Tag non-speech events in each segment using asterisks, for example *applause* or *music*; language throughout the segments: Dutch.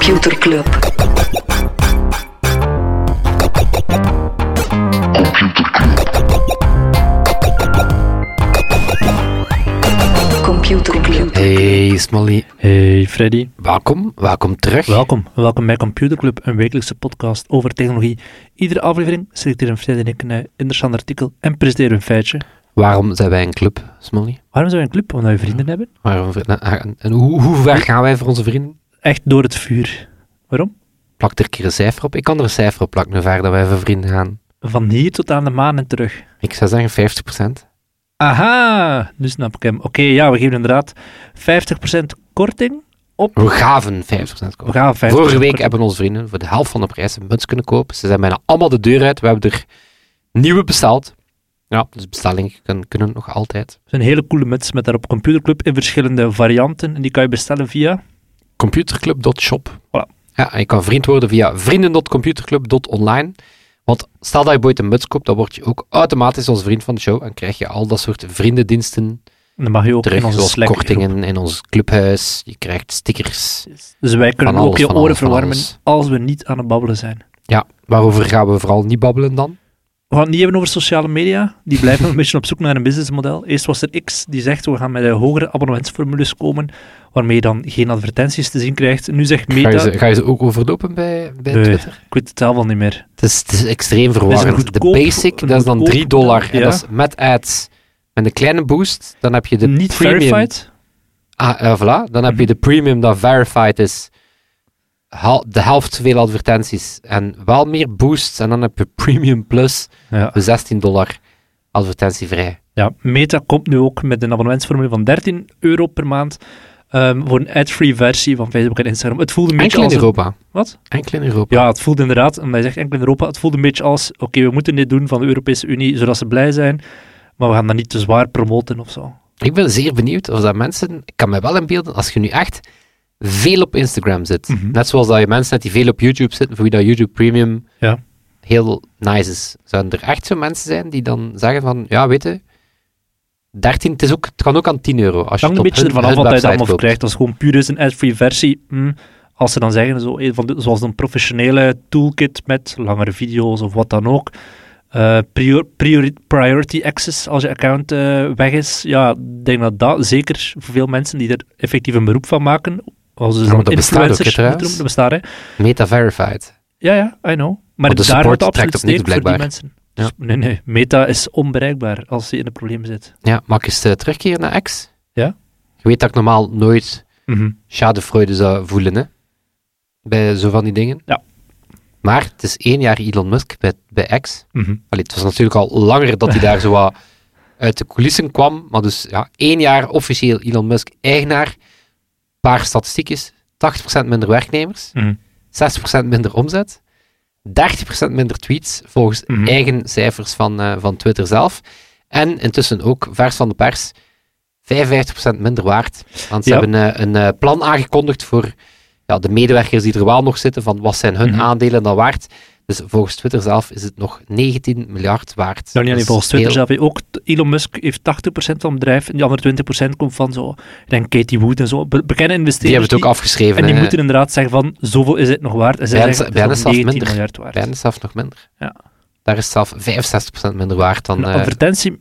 Computer Club. Computer Club. Hey Smolly, Hey Freddy, welkom, welkom terug. welkom. Welkom bij Computer Club, een wekelijkse podcast over technologie. Iedere aflevering selecteren Freddy en ik een interessant artikel en presenteren een feitje. Waarom zijn wij een club, Smolly? Waarom zijn we een club? Omdat we vrienden hebben? Waarom, en, en hoe, hoe ver gaan wij voor onze vrienden? Echt door het vuur. Waarom? Plak er een keer een cijfer op. Ik kan er een cijfer op plakken, ver dat wij voor vrienden gaan. Van hier tot aan de maan en terug. Ik zou zeggen 50%. Aha, nu snap ik hem. Oké, ja, we geven inderdaad 50% korting op... We gaven 50% We kopen. gaan 50% Vorige week korting. hebben onze vrienden voor de helft van de prijs een muts kunnen kopen. Ze zijn bijna allemaal de deur uit. We hebben er nieuwe besteld. Ja, dus bestellingen kunnen, kunnen nog altijd. Het zijn hele coole muts met daarop Computer Club in verschillende varianten. En die kan je bestellen via... Computerclub.shop. Voilà. Ja, en je kan vriend worden via vrienden.computerclub.online. Want stel dat je ooit een muts koopt, dan word je ook automatisch onze vriend van de show en krijg je al dat soort vriendendiensten En dan mag je ook terug, in onze zoals Slack kortingen in ons clubhuis. Je krijgt stickers. Dus wij kunnen ook alles, je oren verwarmen als we niet aan het babbelen zijn. Ja, waarover gaan we vooral niet babbelen dan? We gaan het niet hebben over sociale media. Die blijven een *laughs* beetje op zoek naar een businessmodel. Eerst was er X die zegt we gaan met de hogere abonnementsformules komen, waarmee je dan geen advertenties te zien krijgt. Nu zegt Ga je, Meta, ze, ga je ze ook overlopen bij, bij Nee. Twitter? ik weet het zelf al niet meer. Het is, het is extreem een verwarrend. goedkoop- de basic, een dat is dan goedkoop 3 dollar. En dat is met ads. Met een kleine boost, dan heb je de niet premium. verified. Ah, eh, voilà. Dan heb je de premium dat verified is. De helft zoveel advertenties en wel meer boosts. En dan heb je premium plus Ja. voor 16 dollar advertentievrij. ja, Meta komt nu ook met een abonnementsformule van 13 euro per maand ehm, voor een ad-free versie van Facebook en Instagram. Het voelde een beetje Enkel in als een- Europa. Wat? Enkel in Europa. Ja, het voelde inderdaad, omdat je zegt enkel in Europa, het voelde een beetje als, oké, we moeten dit doen van de Europese Unie, zodat ze blij zijn, maar we gaan dat niet te zwaar promoten of zo. Ik ben zeer benieuwd of dat mensen... Ik kan me wel inbeelden, als je nu echt veel op Instagram zit. Mhm. Net zoals dat je mensen hebt die veel op YouTube zitten, voor wie dat YouTube Premium Ja. heel nice is. Zouden er echt zo mensen zijn die dan zeggen van, ja, weet je, 13, het, is ook, het kan ook aan 10 euro. Als je het een beetje hun, ervan af wat je website allemaal koopt. krijgt. Als het gewoon puur is een ad-free versie, hm, als ze dan zeggen, zo, een van zoals een professionele toolkit met langere video's of wat dan ook, eh, prior- priori- priority access als je account eh, weg is, ja, ik denk dat dat zeker voor veel mensen die er effectief een beroep van maken, als ze Ja, maar dat bestaat ook, hè, dat bestaat, hè. Meta Verified. Ja, ja, I know. Maar de daar support wordt absoluut steek voor die mensen. Dus, nee, nee, Meta is onbereikbaar als je in een probleem zit. Ja, mag ik eens eh, terugkeren naar X? Ja. Je weet dat ik normaal nooit Mhm. schadevreude zou voelen, hè? Bij zo van die dingen. Ja. Maar het is één jaar Elon Musk bij, bij X. Mhm. Allee, het was natuurlijk al langer dat hij daar zo wat uit de coulissen kwam. Maar dus ja, één jaar officieel Elon Musk eigenaar. Paar statistiekjes. 80% minder werknemers. Mhm. 60% minder omzet. 30% minder tweets, volgens Mhm. eigen cijfers van, eh, van Twitter zelf. En intussen ook, vers van de pers, 55% minder waard. Want ze Ja. hebben eh, een eh, plan aangekondigd voor ja, de medewerkers die er wel nog zitten, van wat zijn hun Mhm. aandelen dan waard. Dus volgens Twitter zelf is het nog 19 miljard waard. Nou, niet alleen is volgens Twitter zelf. Ook Elon Musk heeft 80% van het bedrijf en die andere 20% komt van zo, ik denk Katie Wood en zo, be- bekende Die investeerders. hebben het ook afgeschreven. En die hè. moeten inderdaad zeggen van, zoveel is het nog waard. En zij zeggen, is nog 19 minder. miljard waard. Bij hen is het zelfs nog minder. Ja. Daar is zelf 65% minder waard dan... Een eh, advertentie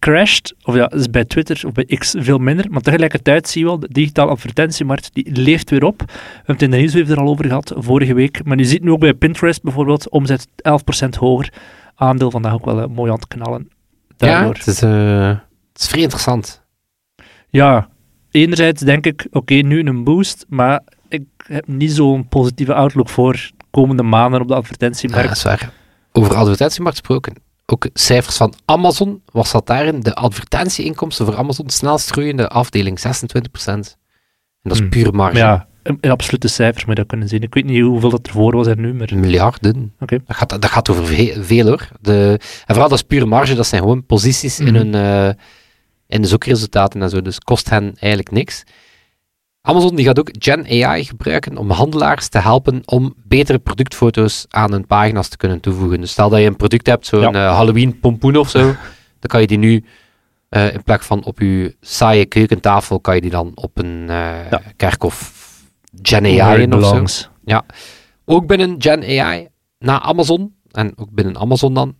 crasht, of ja, is bij Twitter of bij X veel minder, maar tegelijkertijd zie je wel, de digitale advertentiemarkt, die leeft weer op. We hebben het in de nieuwsbrief er al over gehad, vorige week. Maar je ziet nu ook bij Pinterest bijvoorbeeld, omzet 11% hoger. Aandeel vandaag ook wel eh, mooi aan het knallen. ja, Daardoor. het is, eh, het is vrij interessant. Ja, enerzijds denk ik, oké, nu een boost, maar ik heb niet zo'n positieve outlook voor komende maanden op de Ja, advertentiemarkt. dat is waar. Over advertentiemarkt gesproken. Ook cijfers van Amazon. Was dat daarin de advertentieinkomsten voor Amazon snelst groeiende afdeling? 26%. En dat is Hmm. puur marge. Ja, in, absolute cijfers moet je dat kunnen zien. Ik weet niet hoeveel dat ervoor was en nu, maar... Miljarden. Oké. Dat, gaat, dat gaat over ve- veel hoor. De, en vooral dat is pure marge. Dat zijn gewoon posities in, Mhm. hun, eh, in de zoekresultaten en zo. Dus kost hen eigenlijk niks. Amazon die gaat ook Gen AI gebruiken om handelaars te helpen om betere productfoto's aan hun pagina's te kunnen toevoegen. Dus stel dat je een product hebt, zo'n Ja. eh, Halloween pompoen of zo, *laughs* dan kan je die nu eh, in plaats van op je saaie keukentafel, kan je die dan op een Ja. kerkhof Gen AI in of zo. belongs. Ook binnen Gen AI, na Amazon, en ook binnen Amazon dan,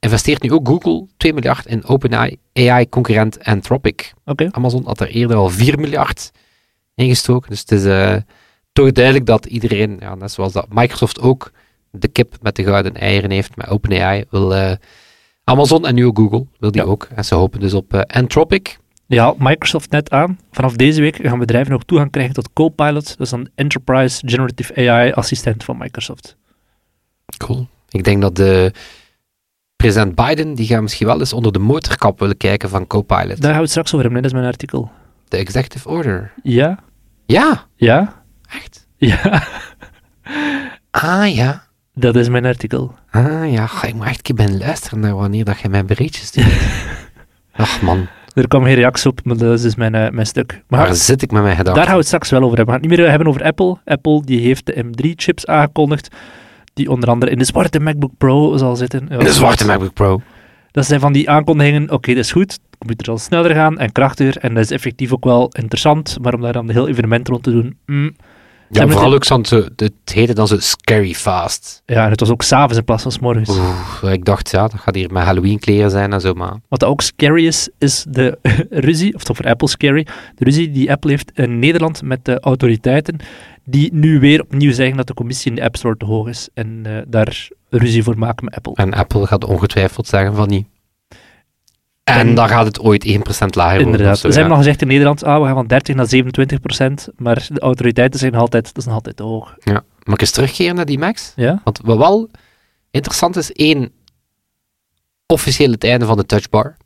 investeert nu ook Google 2 miljard in OpenAI, AI-concurrent Anthropic. Oké. Amazon had er eerder al 4 miljard ingestoken. Dus het is eh, toch duidelijk dat iedereen, ja, net zoals dat Microsoft ook de kip met de gouden eieren heeft met OpenAI, wil eh, Amazon en nu ook Google, wil die Ja. ook. En ze hopen dus op eh, Anthropic. Ja, Microsoft net aan. Vanaf deze week gaan bedrijven ook toegang krijgen tot Copilot. Dat is een Enterprise Generative AI assistent van Microsoft. Cool. Ik denk dat de president Biden, die gaat misschien wel eens onder de motorkap willen kijken van Copilot. Daar gaan we het straks over hebben. hè. Dat is mijn artikel. De executive order. Ja? Ja, Ja? echt. Ja, *laughs* Ah ja. dat is mijn artikel. Ah ja, ik moet echt een keer luisteren naar wanneer dat je mijn berichtjes stuurt. *laughs* Ach man, Er kwam geen reactie op, maar dat is dus mijn, eh, mijn stuk. Maar waar zit ik met mijn gedachten? daar gaan we het straks wel over hebben. We gaan het niet meer hebben over Apple. Apple die heeft de M3-chips aangekondigd, die onder andere in de zwarte MacBook Pro zal zitten. Ja, De zwarte MacBook Pro. Dat zijn van die aankondigingen, oké, dat is goed, de computer zal sneller gaan en krachtiger, en dat is effectief ook wel interessant, maar om daar dan een heel evenement rond te doen, mm, Ja, vooral ook zo, het heette dan zo scary fast. ja, en het was ook s'avonds in plaats van morgens. Oeh, ik dacht, ja, dat gaat hier met Halloween kleren zijn en zo, maar... Wat ook scary is, is de *laughs* ruzie, of toch voor Apple scary, de ruzie die Apple heeft in Nederland met de autoriteiten, die nu weer opnieuw zeggen dat de commissie in de App Store te hoog is en eh, daar ruzie voor maken met Apple. En Apple gaat ongetwijfeld zeggen van niet. En, En- dan gaat het ooit 1% lager worden. Inderdaad. of zo, Ze hebben nog gezegd in Nederland, ah, we gaan van 30 naar 27 procent, maar de autoriteiten zeggen altijd, dat is nog altijd hoog. ja. Mag ik eens terugkeren naar die Max? Ja? Want wat wel interessant is, één, officieel het einde van de touchbar.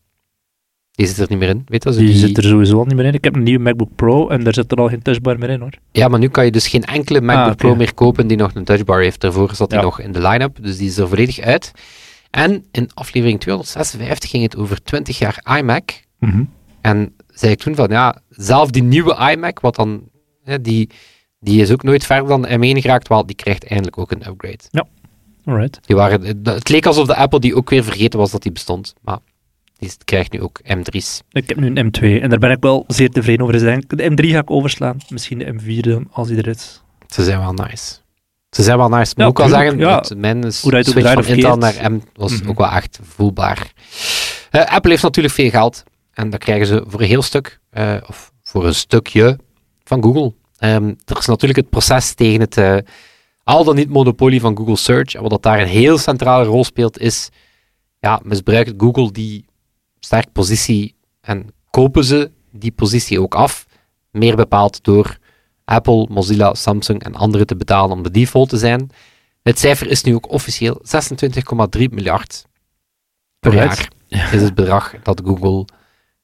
Die zit er niet meer in, weet je? Die, die- zit er sowieso al niet meer in. Ik heb een nieuwe MacBook Pro en daar zit er al geen touchbar meer in hoor. Ja, maar nu kan je dus geen enkele MacBook Ah, oké. Pro meer kopen die nog een touchbar heeft. Daarvoor zat hij Ja. nog in de line-up, dus die is er volledig uit. En in aflevering 256 ging het over 20 jaar iMac. En zei ik toen van, ja, zelf die nieuwe iMac, wat dan, hè, die, die is ook nooit verder dan M1 geraakt, wel, die krijgt eindelijk ook een upgrade. Alright. Die waren, het leek alsof de Apple die ook weer vergeten was dat die bestond, maar die krijgt nu ook M3's. Ik heb nu een M2 en daar ben ik wel zeer tevreden over. Dus denk, de M3 ga ik overslaan. Misschien de M4 dan, als die er is. Ze zijn wel nice. Ze zijn wel nice. Ja, tuurlijk, zeggen, ja. mijn is Hoe switch van Intel naar M was Mhm. ook wel echt voelbaar. Eh, Apple heeft natuurlijk veel geld. En dat krijgen ze voor een heel stuk, eh, of voor een stukje, van Google. Ehm, er is natuurlijk het proces tegen het eh, al dan niet monopolie van Google Search. En wat dat daar een heel centrale rol speelt, is ja, misbruikt Google die sterke positie en kopen ze die positie ook af. Meer bepaald door Apple, Mozilla, Samsung en anderen te betalen om de default te zijn. Het cijfer is nu ook officieel 26,3 miljard per jaar. Is het bedrag dat Google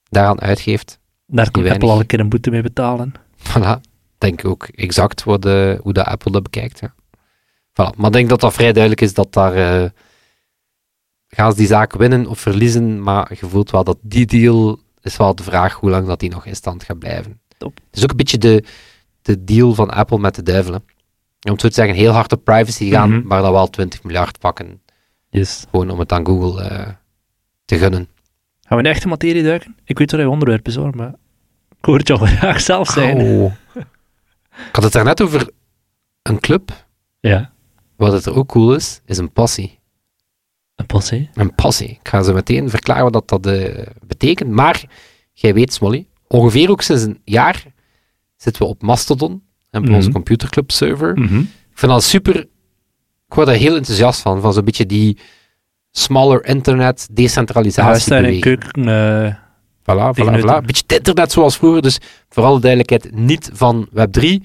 daaraan uitgeeft. Daar kan. Apple al een keer een boete mee betalen. Voilà. Denk ook exact wat de, hoe dat Apple dat bekijkt. Ja. Voilà. Maar ik denk dat dat vrij duidelijk is dat daar eh, gaan ze die zaak winnen of verliezen, maar je voelt wel dat die deal is wel de vraag hoe lang dat die nog in stand gaat blijven. Top. Het is ook een beetje de, de deal van Apple met de duivel. hè. Om het zo te zeggen, heel hard op privacy gaan, Mhm. maar dan wel 20 miljard pakken, Yes. gewoon om het aan Google eh, te gunnen. Gaan we in de echte materie duiken? Ik weet wat je onderwerp is hoor, maar ik hoor het jou *laughs* graag zelf zijn. Oh. Ik had het daarnet over een club. Ja, Wat het er ook cool is, is een passie. een passie. Een passie. Ik ga zo meteen verklaren wat dat eh, betekent. Maar jij weet, Smolly, ongeveer ook sinds een jaar zitten we op Mastodon en op Mhm. onze computerclub server. Mhm. Ik vind dat super. Ik word daar heel enthousiast van, van zo'n beetje die smaller internet, decentralisatie. Huis in keuken. eh, Voilà, voilà, beetje het internet zoals vroeger. Dus vooral de duidelijkheid, niet van Web3,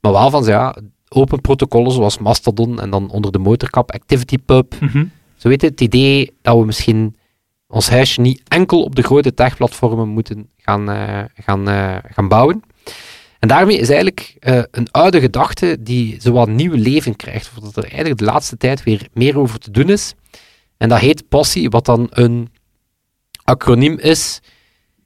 maar wel van ja, open protocollen zoals Mastodon en dan onder de motorkap ActivityPub. mhm. Zo weet je, het idee dat we misschien ons huisje niet enkel op de grote techplatformen moeten gaan, eh, gaan, eh, gaan bouwen. En daarmee is eigenlijk eh, een oude gedachte die zowat nieuw leven krijgt, of dat er eigenlijk de laatste tijd weer meer over te doen is. En dat heet passie, wat dan een acroniem is.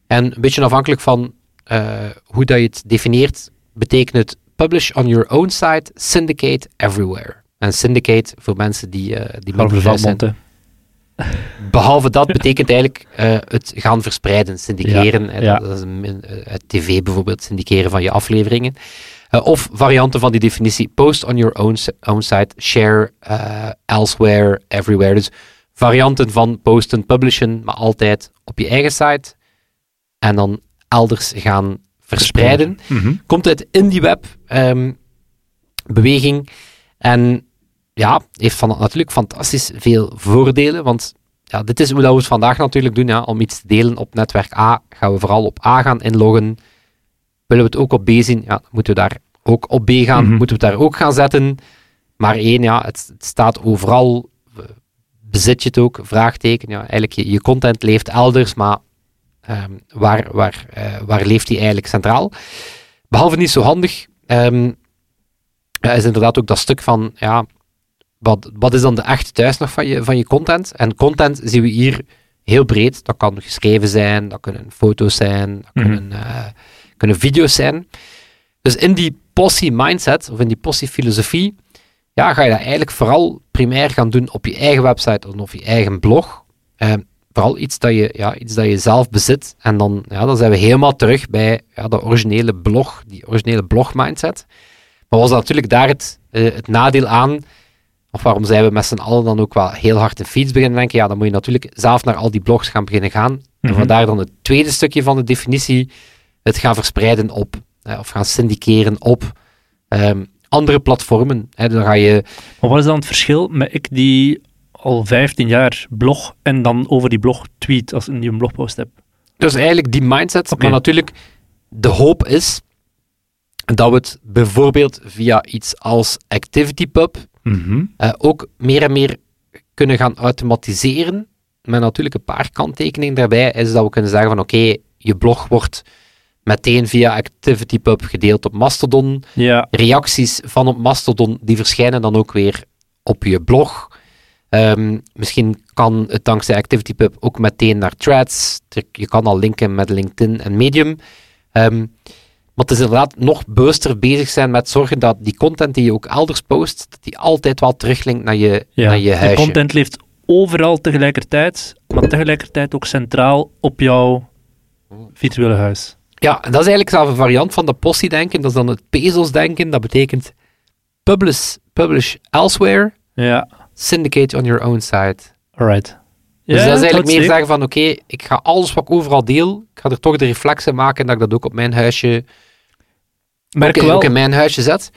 En een beetje afhankelijk van eh, hoe dat je het definieert, betekent het publish on your own site, syndicate everywhere. En syndicate, voor mensen die, eh die zijn. Behalve dat betekent eigenlijk eh, het gaan verspreiden, syndiceren. Ja, ja. Dat is een, eh, het tv bijvoorbeeld, syndiceren van je afleveringen. Eh, of varianten van die definitie, post on your own, own site, share elsewhere, everywhere. Dus varianten van posten, publishen, maar altijd op je eigen site. En dan elders gaan verspreiden Mhm. komt uit indie web ehm, beweging en ja, heeft van, natuurlijk fantastisch veel voordelen, want ja, dit is hoe dat we het vandaag natuurlijk doen, ja, om iets te delen op netwerk A, gaan we vooral op A gaan inloggen. Willen we het ook op B zien, ja, moeten we daar ook op B gaan, Mhm. moeten we het daar ook gaan zetten. Maar één, ja, het, het staat overal, bezit je het ook, vraagteken, ja, eigenlijk je, je content leeft elders, maar ehm, waar, waar, eh, waar leeft die eigenlijk centraal? Behalve niet zo handig, ehm, ja, is inderdaad ook dat stuk van, ja, wat, wat is dan de echte thuis nog van je, van je content? En content zien we hier heel breed. Dat kan geschreven zijn, dat kunnen foto's zijn, dat Mhm. kunnen, eh, kunnen video's zijn. Dus in die posse mindset, of in die posse filosofie, ja, ga je dat eigenlijk vooral primair gaan doen op je eigen website of op je eigen blog. Eh, vooral iets dat, je, ja, iets dat je zelf bezit. En dan, ja, dan zijn we helemaal terug bij ja, de originele blog, die originele blog mindset. Maar was natuurlijk daar het, eh, het nadeel aan, of waarom zijn we met z'n allen dan ook wel heel hard in feeds beginnen denken, ja, dan moet je natuurlijk zelf naar al die blogs gaan beginnen gaan. En Mhm. vandaar dan het tweede stukje van de definitie, het gaan verspreiden op, eh, of gaan syndiceren op ehm, andere platformen. Hè, dan ga je, Maar wat is dan het verschil met ik die al 15 jaar blog en dan over die blog tweet als ik een blogpost heb? dus eigenlijk die mindset, maar natuurlijk, de hoop is dat we het bijvoorbeeld via iets als ActivityPub Mhm. eh, ook meer en meer kunnen gaan automatiseren. Met natuurlijk een paar kanttekeningen daarbij, is dat we kunnen zeggen van oké, je blog wordt meteen via ActivityPub gedeeld op Mastodon. Ja, Reacties van op Mastodon, die verschijnen dan ook weer op je blog. Ehm, misschien kan het dankzij ActivityPub ook meteen naar threads. Je kan al linken met LinkedIn en Medium. Ehm, maar het is inderdaad nog bewuster bezig zijn met zorgen dat die content die je ook elders post, dat die altijd wel teruglinkt naar je, ja. naar je de huisje. content leeft overal tegelijkertijd, maar tegelijkertijd ook centraal op jouw virtuele huis. Ja, en dat is eigenlijk zelf een variant van de possie-denken. Dat is dan het Bezos-denken. Dat betekent publish, publish elsewhere, Ja, syndicate on your own site. alright. Dus Ja, dat is eigenlijk meer zeggen van, oké, ik ga alles wat ik overal deel, ik ga er toch de reflexen maken dat ik dat ook op mijn huisje, merk ook, wel, ook in mijn huisje zet.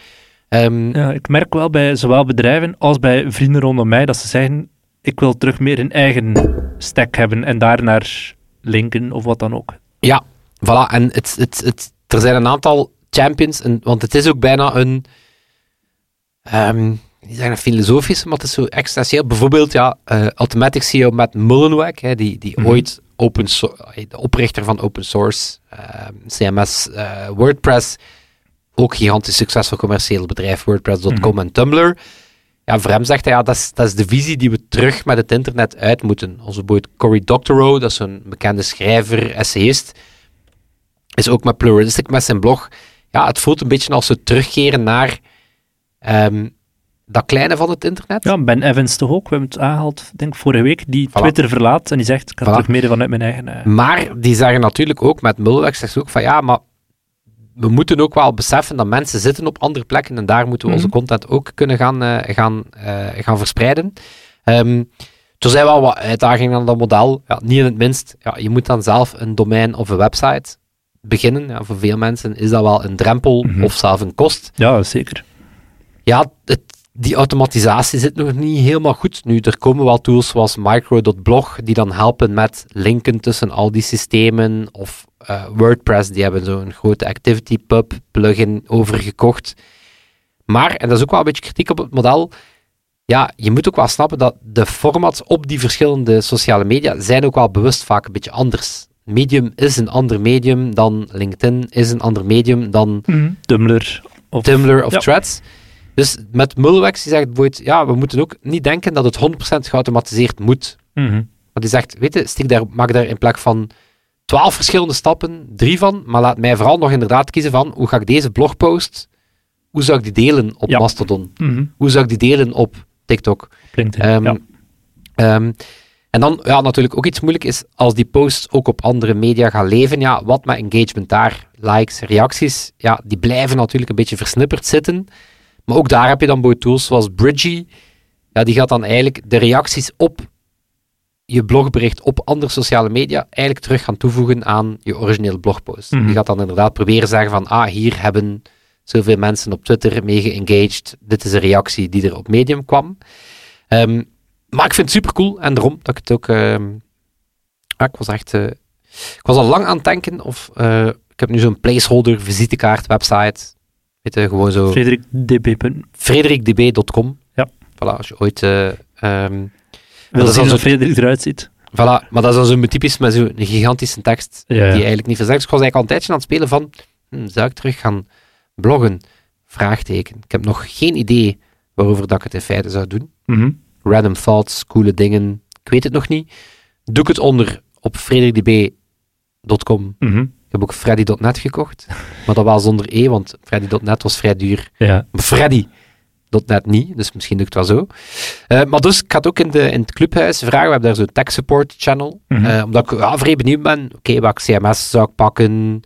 Ehm, ja, ik merk wel bij zowel bedrijven als bij vrienden rondom mij dat ze zeggen: ik wil terug meer een eigen stack hebben en daarnaar linken of wat dan ook. Ja, voilà. En het, het, het, er zijn een aantal champions, en, want het is ook bijna een, ehm die zeggen filosofisch, maar het is zo existentieel. Bijvoorbeeld, ja, eh, Automatic CEO Matt Mullenweg, hè, die, die Mhm. ooit open so- eh, de oprichter van open source, ehm, CMS, eh, WordPress, ook gigantisch succesvol commercieel bedrijf, WordPress.com en Tumblr. Ja, voor hem zegt hij, ja, dat is, dat is de visie die we terug met het internet uit moeten. Onze bijvoorbeeld Cory Doctorow, dat is een bekende schrijver, essayist, is ook met Pluralistic met zijn blog. Ja, het voelt een beetje als we terugkeren naar ehm, dat kleine van het internet. Ja, Ben Evans toch ook. We hebben het aangehaald, denk ik, vorige week, die Voilà. Twitter verlaat en die zegt: ik ga Voilà. terug mede vanuit mijn eigen. eh, Maar die zeggen natuurlijk ook, met Mulweg zegt ze ook van ja, maar we moeten ook wel beseffen dat mensen zitten op andere plekken en daar moeten we onze Mhm. content ook kunnen gaan, eh, gaan, eh, gaan verspreiden. Ehm, er zijn wel wat uitdagingen aan dat model. Ja, niet in het minst, ja, je moet dan zelf een domein of een website beginnen. Ja, voor veel mensen is dat wel een drempel Mhm. of zelf een kost. ja, zeker. Ja, het, die automatisatie zit nog niet helemaal goed. Nu, er komen wel tools zoals micro.blog die dan helpen met linken tussen al die systemen. Of eh, WordPress, die hebben zo'n grote ActivityPub plugin overgekocht. Maar, en dat is ook wel een beetje kritiek op het model, ja, je moet ook wel snappen dat de formats op die verschillende sociale media zijn ook wel bewust vaak een beetje anders. Medium is een ander medium dan LinkedIn, is een ander medium dan Tumblr. Of, Tumblr of Ja. Threads. Dus met Mulwex, die zegt bijvoorbeeld, ja, we moeten ook niet denken dat het 100% geautomatiseerd moet. Mhm. Maar die zegt, weet je, stik daar, maak daar in plek van 12 verschillende stappen, drie van, maar laat mij vooral nog inderdaad kiezen van, hoe ga ik deze blogpost, hoe zou ik die delen op Ja. Mastodon? Mhm. Hoe zou ik die delen op TikTok? LinkedIn. Ja. ehm, En dan, ja, natuurlijk ook iets moeilijk is, als die posts ook op andere media gaan leven, ja, wat met engagement daar, likes, reacties, ja, die blijven natuurlijk een beetje versnipperd zitten. Maar ook daar heb je dan tools zoals Bridgie, ja, die gaat dan eigenlijk de reacties op je blogbericht op andere sociale media eigenlijk terug gaan toevoegen aan je originele blogpost. Mhm. Die gaat dan inderdaad proberen zeggen van, ah, hier hebben zoveel mensen op Twitter mee geengaged, dit is een reactie die er op Medium kwam. Ehm, maar ik vind het super cool en daarom dat ik het ook. ehm, ja, ik was echt. eh, ik was al lang aan het denken of. eh, ik heb nu zo'n placeholder visitekaart website. Weet je, gewoon zo. Frederik DB. frederikdb.com. Ja. Voilà, als je ooit. eh, ehm, Wil dat is zien hoe Frederik eruit ziet. voilà, maar dat is dan zo typisch met zo'n gigantische tekst Ja, die eigenlijk niet verzegt. Dus ik was eigenlijk al een tijdje aan het spelen van. hm, zou ik terug gaan bloggen? Vraagteken. Ik heb nog geen idee waarover dat ik het in feite zou doen. Mhm. random thoughts, coole dingen. Ik weet het nog niet. Doe ik het onder op frederdb.com. Mhm. Ik heb ook freddy.net gekocht. Maar dat was zonder E, want freddy.net was vrij duur. Ja. Maar freddy.net niet, dus misschien doe ik het wel zo. Eh, maar dus, ik ga het ook in, de, in het clubhuis vragen. We hebben daar zo'n tech support channel. Mhm. Eh, omdat ik ja, vrij benieuwd ben. Oké, welk CMS zou ik pakken?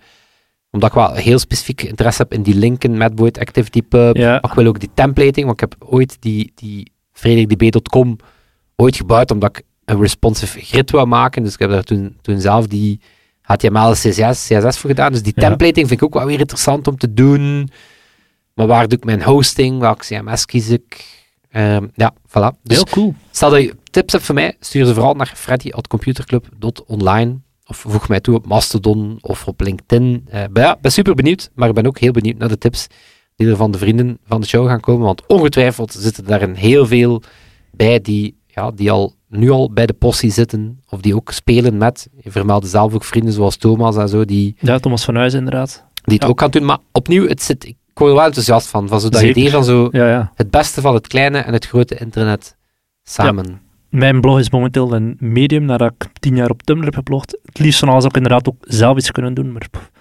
Omdat ik wel heel specifiek interesse heb in die linken met Void Activity Pub. Ja. Maar ik wil ook die templating, want ik heb ooit die, die frederdb.com ooit gebouwd omdat ik een responsive grid wou maken. Dus ik heb daar toen, toen zelf die HTML CSS, CSS voor gedaan. Dus die Ja. templating vind ik ook wel weer interessant om te doen. Maar waar doe ik mijn hosting? Welk CMS kies ik? Ehm, ja, voilà. Dus Heel cool. stel dat je tips hebt voor mij, stuur ze vooral naar freddy.computerclub.online of voeg mij toe op Mastodon of op LinkedIn. Eh, ben, ja, ben super benieuwd, maar ik ben ook heel benieuwd naar de tips die er van de vrienden van de show gaan komen, want ongetwijfeld zitten daarin heel veel bij die, ja, die al, nu al bij de possie zitten, of die ook spelen met, je vermeldde zelf ook vrienden zoals Thomas en zo, die, Ja, Thomas van Huizen inderdaad. die het Ja. ook gaan doen, maar opnieuw, het zit, ik word er wel enthousiast van, van zo dat Zeker. idee van zo Ja, ja. het beste van het kleine en het grote internet samen. Mijn blog is momenteel een medium nadat ik tien jaar op Tumblr heb geblogd. Het liefst van alles zou ik inderdaad ook zelf iets kunnen doen, maar pff.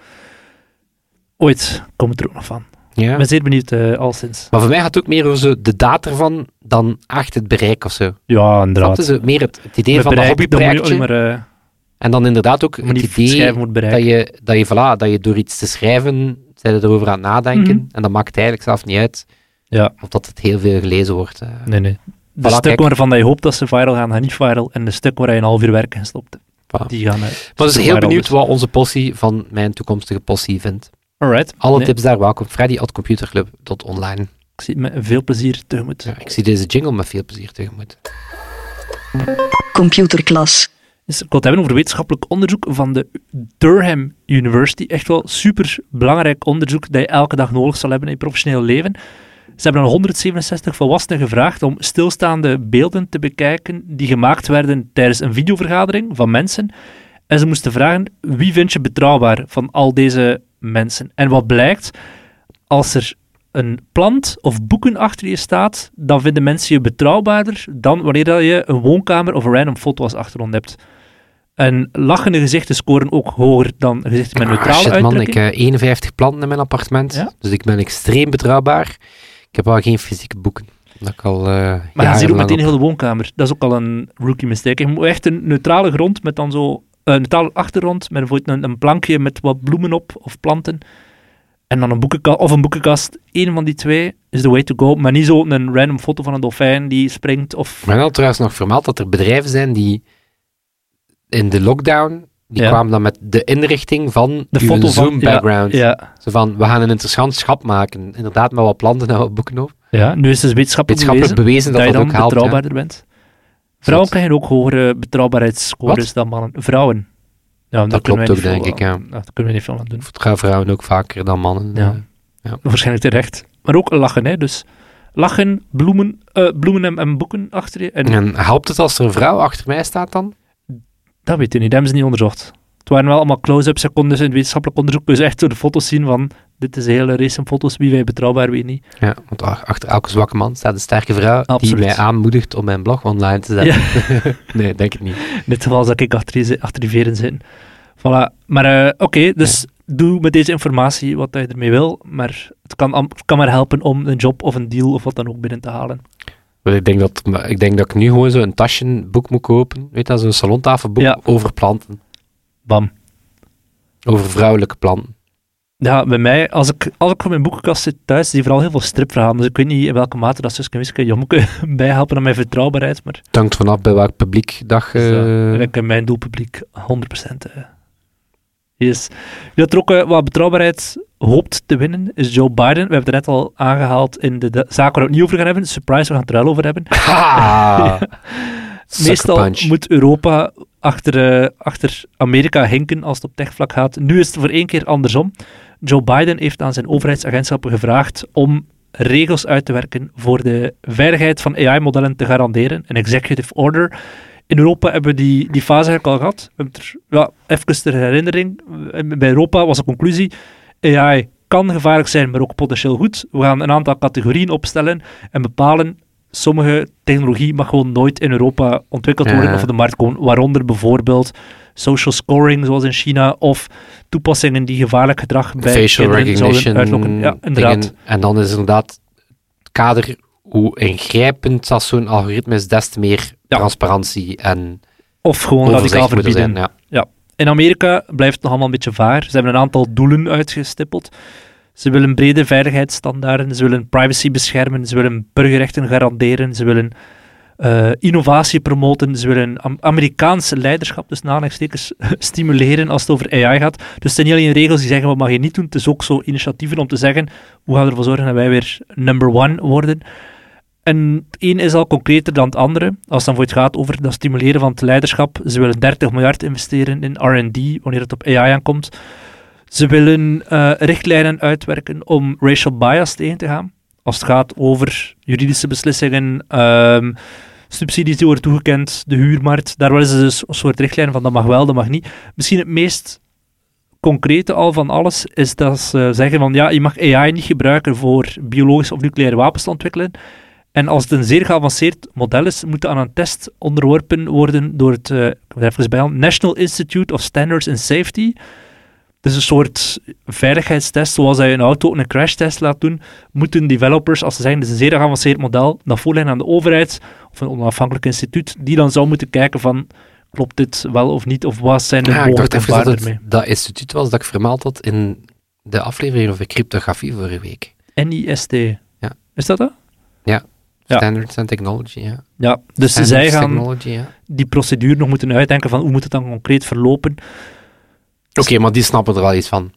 ooit komt het er ook nog van. Ja. Ik ben zeer benieuwd, eh al sinds. Maar voor mij gaat het ook meer over zo de data ervan dan echt het bereik of zo. Ja, inderdaad. Dat is meer het, het idee Met van bereik, je hobbyprojectje. maar, eh, En dan inderdaad ook het idee dat je, dat, je, voilà, dat je door iets te schrijven, zijn erover aan het nadenken. Mhm. En dan maakt het eigenlijk zelf niet uit Ja. of dat het heel veel gelezen wordt. eh. Nee, nee. De Voilà, stukken kijk. waarvan dat je hoopt dat ze viral gaan, gaan niet viral. En de stukken waar je een half uur werk in stopt, Voilà. die gaan... eh, Maar dus heel benieuwd dus. wat onze possie van mijn toekomstige possie vindt. Alright. Alle Nee, tips daar welkom. Freddy.computerclub.online. Ik zie het met veel plezier tegemoet. Ja, ik zie deze jingle met veel plezier tegemoet. Computerklas. Dus ik wil het hebben over wetenschappelijk onderzoek van de Durham University. Echt wel super belangrijk onderzoek dat je elke dag nodig zal hebben in je professioneel leven. Ze hebben aan 167 volwassenen gevraagd om stilstaande beelden te bekijken die gemaakt werden tijdens een videovergadering van mensen. En ze moesten vragen, wie vind je betrouwbaar van al deze mensen? En wat blijkt, als er een plant of boeken achter je staat, dan vinden mensen je betrouwbaarder dan wanneer je een woonkamer of een random foto als achtergrond hebt. En lachende gezichten scoren ook hoger dan gezichten met Ah, neutrale shit, man, ik heb 51 planten in mijn appartement, Ja? dus ik ben extreem betrouwbaar. Ik heb wel geen fysieke boeken. Dat ik al eh maar je ziet ook meteen op- heel de woonkamer. Dat is ook al een rookie mistake. Je moet echt een neutrale grond met dan zo... Een neutrale achtergrond met bijvoorbeeld een, een plankje met wat bloemen op of planten. En dan een boekenkast of een boekenkast. Eén van die twee is the way to go. Maar niet zo een random foto van een dolfijn die springt of... Maar wel trouwens nog vermeld dat er bedrijven zijn die in de lockdown, die Ja. kwamen dan met de inrichting van De foto Zoom ja, background. Ja, Zo van, we gaan een interessant schap maken. Inderdaad, met wat planten en wat boeken op. ja, nu is het dus wetenschappelijk, Wetenschappelijk bewezen bewezen dat dat, dat, je ook dan hè. betrouwbaarder bent. Vrouwen krijgen ook hogere betrouwbaarheidsscores dan mannen. Vrouwen. Ja, Dat klopt ook, denk ik, aan- Daar kunnen we niet veel aan doen. Vertrouw vrouwen ook vaker dan mannen. Ja. eh. Waarschijnlijk terecht. Maar ook lachen, hè. Dus lachen, bloemen, eh, bloemen en, en boeken achter je. En En helpt het als er een vrouw achter mij staat dan? Dat weet je niet, dat hebben ze niet onderzocht. Het waren wel allemaal konden dus in het wetenschappelijk onderzoek dus echt door de foto's zien van dit is een hele race van foto's, wie wij betrouwbaar, wie niet. Ja, want ach- achter elke zwakke man staat een sterke vrouw Absoluut. die mij aanmoedigt om mijn blog online te zetten. *laughs* nee, denk ik niet. In dit geval zou ik achter die, zi- achter die veren zitten. Voilà. Maar eh, oké, dus doe met deze informatie wat je ermee wil, maar het kan, het kan maar helpen om een job of een deal of wat dan ook binnen te halen. Ik denk, dat, ik denk dat ik nu gewoon zo een taschenboek moet kopen. Weet je, zo'n salontafelboek Ja. over planten. Bam. Over vrouwelijke planten. Ja, bij mij, als ik, als ik voor mijn boekenkast zit thuis, zie je vooral heel veel stripverhalen. Dus ik weet niet in welke mate dat Suske Wiske je moet *laughs* bijhelpen aan mijn vertrouwbaarheid, maar Het hangt vanaf bij welk publiek dat Dus, je... uh, ik in mijn doelpubliek 100%. Uh. Yes. Wie dat er ook uh, wat betrouwbaarheid hoopt te winnen, is Joe Biden. We hebben het net al aangehaald in de, de zaak waar we het niet over gaan hebben. Surprise, we gaan het er wel over hebben. *laughs* Meestal punch. moet Europa achter, uh, achter Amerika hinken als het op techvlak gaat. Nu is het voor één keer andersom. Joe Biden heeft aan zijn overheidsagentschappen gevraagd om regels uit te werken voor de veiligheid van AI-modellen te garanderen. Een executive order. In Europa hebben we die, die fase eigenlijk al gehad. We hebben er, ja, even ter herinnering. Bij Europa was de conclusie, AI kan gevaarlijk zijn, maar ook potentieel goed. We gaan een aantal categorieën opstellen en bepalen sommige technologie mag gewoon nooit in Europa ontwikkeld worden Ja. of op de markt komen. Waaronder bijvoorbeeld social scoring, zoals in China, of toepassingen die gevaarlijk gedrag bij Facial kinderen zouden recognition uitlokken. Ja, inderdaad. dingen. En dan is inderdaad het kader, hoe ingrijpend als zo'n algoritme is, des te meer Ja. transparantie en Of gewoon radicaal er verbieden. zijn. Ja. In Amerika blijft het nog allemaal een beetje vaar. Ze hebben een aantal doelen uitgestippeld. Ze willen brede veiligheidsstandaarden, ze willen privacy beschermen, ze willen burgerrechten garanderen, ze willen eh, innovatie promoten, ze willen Am- Amerikaanse leiderschap, dus aanhalingstekens, *laughs* stimuleren als het over AI gaat. Dus het zijn niet alleen regels die zeggen wat mag je niet doen, het is ook zo initiatieven om te zeggen hoe gaan we ervoor zorgen dat wij weer number one worden. En het een is al concreter dan het andere. Als het dan voor het gaat over dat stimuleren van het leiderschap. Ze willen 30 miljard investeren in R&D wanneer het op AI aankomt. Ze willen eh, richtlijnen uitwerken om racial bias tegen te gaan. Als het gaat over juridische beslissingen, ehm, subsidies die worden toegekend, de huurmarkt. Daar willen ze dus een soort richtlijnen van dat mag wel, dat mag niet. Misschien het meest concrete al van alles is dat ze zeggen van ja, je mag AI niet gebruiken voor biologische of nucleaire wapens te ontwikkelen. En als het een zeer geavanceerd model is, moet het aan een test onderworpen worden door het ik moet even bij halen, National Institute of Standards and Safety. Dus een soort veiligheidstest, zoals je een auto een crashtest laat doen, moeten developers, als ze zeggen het is een zeer geavanceerd model, dat voorleggen aan de overheid of een onafhankelijk instituut, die dan zou moeten kijken van, klopt dit wel of niet, of wat zijn de Ja, ik dacht mogelijke dat het ermee. dat instituut was dat ik vermeld had in de aflevering over cryptografie vorige week. NIST. Ja. Is dat dat? Ja. Standards and Technology, ja. Ja, dus zij Standards gaan Technology, ja. die procedure nog moeten uitdenken van hoe moet het dan concreet verlopen. Oké, maar die snappen er wel iets van.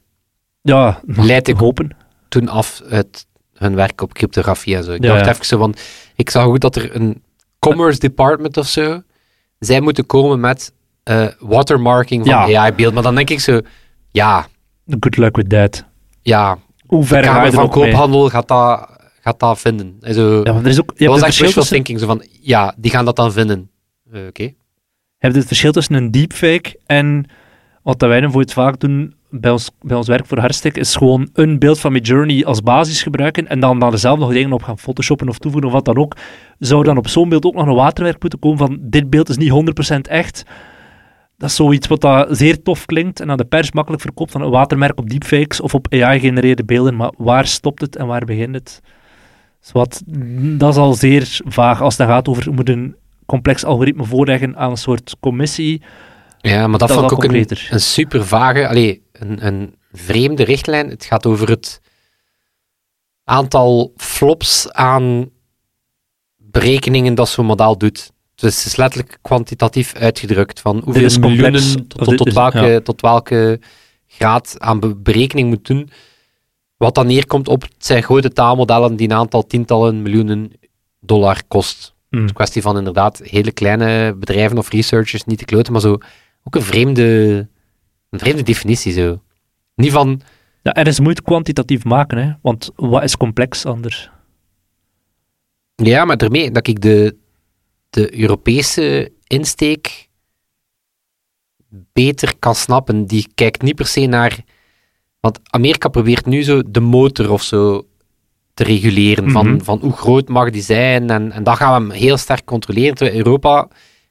Ja, Leid ik *laughs* hopen. Toen af uit hun werk op cryptografie en zo. Ik Ja, dacht even zo van, ik zag ook dat er een commerce department of zo, zij moeten komen met eh, watermarking van. AI-beeld. Maar dan denk ik zo, ja, Good luck with that. ja, Hoe ver ga je Kamer er van mee? Koophandel gaat dat, gaat dat vinden. En zo, Ja, want er is ook, je dat was echt verschil wishful tussen, thinking, zo van, ja, die gaan dat dan vinden. Eh, Oké. je hebt het verschil tussen een deepfake en wat wij dan voor het vaak doen bij ons, bij ons werk voor Harstek, is gewoon een beeld van Midjourney als basis gebruiken en dan, er zelf nog dingen op gaan photoshoppen of toevoegen of wat dan ook. Zou dan op zo'n beeld ook nog een waterwerk moeten komen van dit beeld is niet 100% echt. Dat is zoiets wat dat zeer tof klinkt en aan de pers makkelijk verkoopt van een watermerk op deepfakes of op AI-genereerde beelden. Maar waar stopt het en waar begint het? Dus wat, dat is al zeer vaag als het gaat over je moet een complex algoritme voorleggen aan een soort commissie. Ja, maar dat, Dat vond ik ook een, concreter. een super vage, allee, een, een vreemde richtlijn. Het gaat over het aantal flops aan berekeningen dat zo'n model doet. Dus het is letterlijk kwantitatief uitgedrukt van hoeveel is complex, miljoenen tot, dit tot, is- welke, ja. tot welke graad aan be- berekening moet doen. Wat dan neerkomt op, het zijn grote taalmodellen die een aantal tientallen miljoenen dollar kost. Hmm. Het is een kwestie van inderdaad hele kleine bedrijven of researchers niet te kloten, maar zo ook een vreemde, een vreemde definitie zo. Niet van, Ja, en is moeite kwantitatief maken, hè? want wat is complex anders? ja, maar daarmee dat ik de, de Europese insteek beter kan snappen. Die kijkt niet per se naar, want Amerika probeert nu zo de motor of zo te reguleren, Mhm. van, van hoe groot mag die zijn, en, en dat gaan we hem heel sterk controleren. Terwijl Europa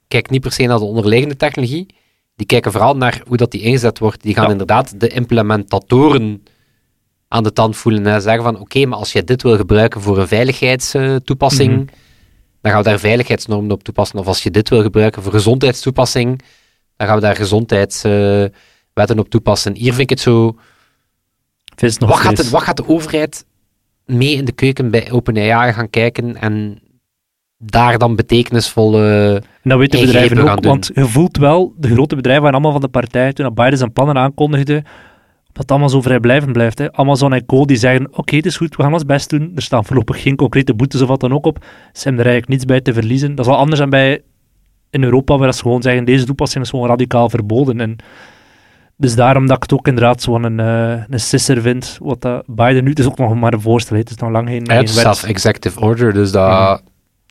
kijkt niet per se naar de onderliggende technologie, die kijken vooral naar hoe dat die ingezet wordt. Die gaan Ja. inderdaad de implementatoren aan de tand voelen en zeggen van oké, maar als jij dit wil gebruiken voor een veiligheidstoepassing, Mhm. dan gaan we daar veiligheidsnormen op toepassen. Of als je dit wil gebruiken voor gezondheidstoepassing, dan gaan we daar gezondheidswetten op toepassen. Hier vind ik het zo... Wat gaat, de, wat gaat de overheid mee in de keuken bij OpenAI gaan kijken en daar dan betekenisvolle... En dat weten bedrijven ook, doen. want je voelt wel, de grote bedrijven waren allemaal van de partij toen Biden zijn plannen aankondigde, dat allemaal zo vrijblijvend blijft. Hè. Amazon en Co. die zeggen, oké, het is goed, we gaan ons best doen. Er staan voorlopig geen concrete boetes of wat dan ook op. Ze hebben er eigenlijk niets bij te verliezen. Dat is wel anders dan bij in Europa, waar ze gewoon zeggen, deze toepassing is gewoon radicaal verboden. En dus daarom dat ik het ook inderdaad zo'n een, eh, een sisser vind, wat dat Biden nu, het is ook nog maar een voorstel, het is nog lang geen, Ja, het is wet. executive order, dus dat,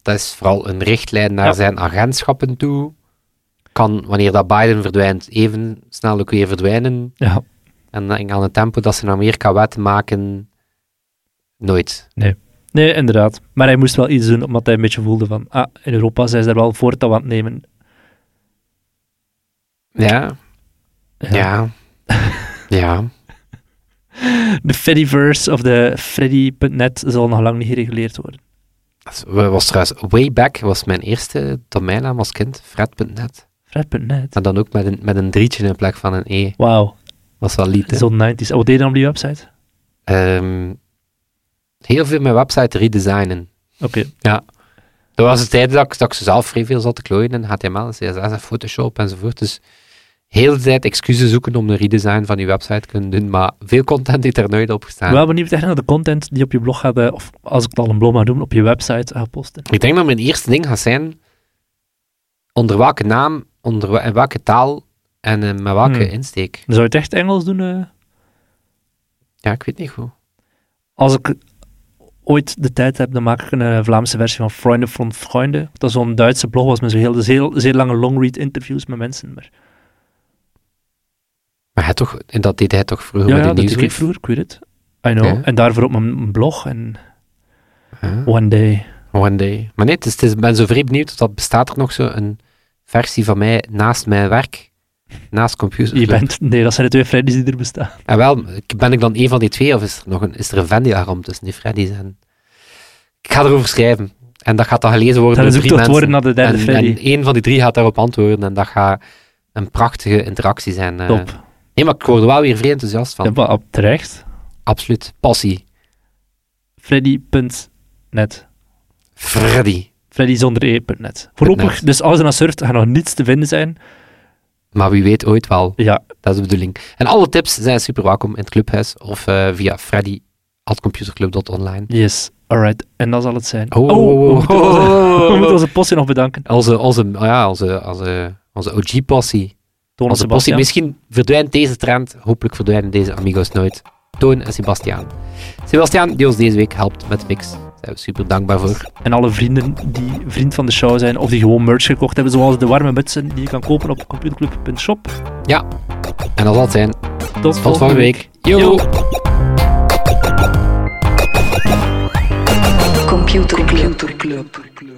dat is vooral een richtlijn naar Ja. zijn agentschappen toe. Kan, wanneer dat Biden verdwijnt, even snel ook weer verdwijnen. Ja, En dan aan het tempo dat ze in Amerika wetten maken, nooit. nee, inderdaad. Maar hij moest wel iets doen, omdat hij een beetje voelde van, ah, in Europa zijn ze er wel voortouw aan het nemen. Ja, ja, ja. *laughs* De Fediverse of de Freddy.net zal nog lang niet gereguleerd worden. Was trouwens, way back was mijn eerste domeinnaam als kind, fred.net. Fred.net. En dan ook met een, met een drietje in plek van een e. Wauw, Was wel lied, zo'n 90s. En wat deed je dan op die website? Ehm, heel veel mijn website redesignen. Oké, Dat was de tijd dat ik, dat ik ze zelf vrij veel zat te klooien in HTML, CSS en Photoshop enzovoort. Dus heel de tijd excuses zoeken om een redesign van je website te kunnen doen, maar veel content heeft er nooit op gestaan. wel benieuwd echt naar de content die op je blog gaat, eh, of als ik het al een blog mag doen, op je website gaat posten. Ik denk dat mijn eerste ding gaat zijn onder welke naam, onder in welke taal en eh, met welke Hmm. insteek. Zou je het echt Engels doen? eh? Ja, ik weet niet hoe. Als ik ooit de tijd heb, dan maak ik een Vlaamse versie van Freunde van Freunde. Dat zo'n Duitse blog was met zo'n heel, zeer, zeer lange long-read interviews met mensen. Maar, Maar hij toch, en dat deed hij toch vroeger ja, ja, met dat die deed ik vroeger, ik weet het. I know. Ja. En daarvoor op mijn blog en Ja, one day. one day. Maar nee, het is, het is- ik ben zo vrij benieuwd, dat bestaat er nog zo een versie van mij naast mijn werk, naast computer. Je bent, nee, dat zijn de twee Freddy's die er bestaan. En wel, ben ik dan een van die twee, of is er nog een, is er een Venn-diagram tussen die Freddy's en... Ik ga erover schrijven. En dat gaat dan gelezen worden Dat door drie mensen. worden naar de derde en, Freddy. en één van die drie gaat daarop antwoorden en dat gaat een prachtige interactie zijn. eh. Top. Nee, maar ik word er wel weer vrij enthousiast van. Ja, maar op terecht. Absoluut. Passie. Freddy.net. Freddy. Freddy zonder e.net. Voorlopig, Net. dus als je naar surft, gaat nog niets te vinden zijn. Maar wie weet ooit wel. Ja, Dat is de bedoeling. En alle tips zijn super welkom in het clubhuis of eh, via freddy.computerclub.online. yes. Alright. En dat zal het zijn. Oh, oh, oh, we, moeten onze, oh. we moeten onze postie nog bedanken. Onze, onze, ja, onze, onze, onze OG-passie. Toon passie. Sebastian. Misschien verdwijnt deze trend. Hopelijk verdwijnen deze amigos nooit. Toon en Sebastiaan. Sebastiaan, die ons deze week helpt met de mix. Daar zijn we super dankbaar voor. En alle vrienden die vriend van de show zijn of die gewoon merch gekocht hebben, zoals de warme mutsen die je kan kopen op computerclub.shop. En dat zal het zijn. Tot, Tot volgende week. Yo. Yo. Computer Club.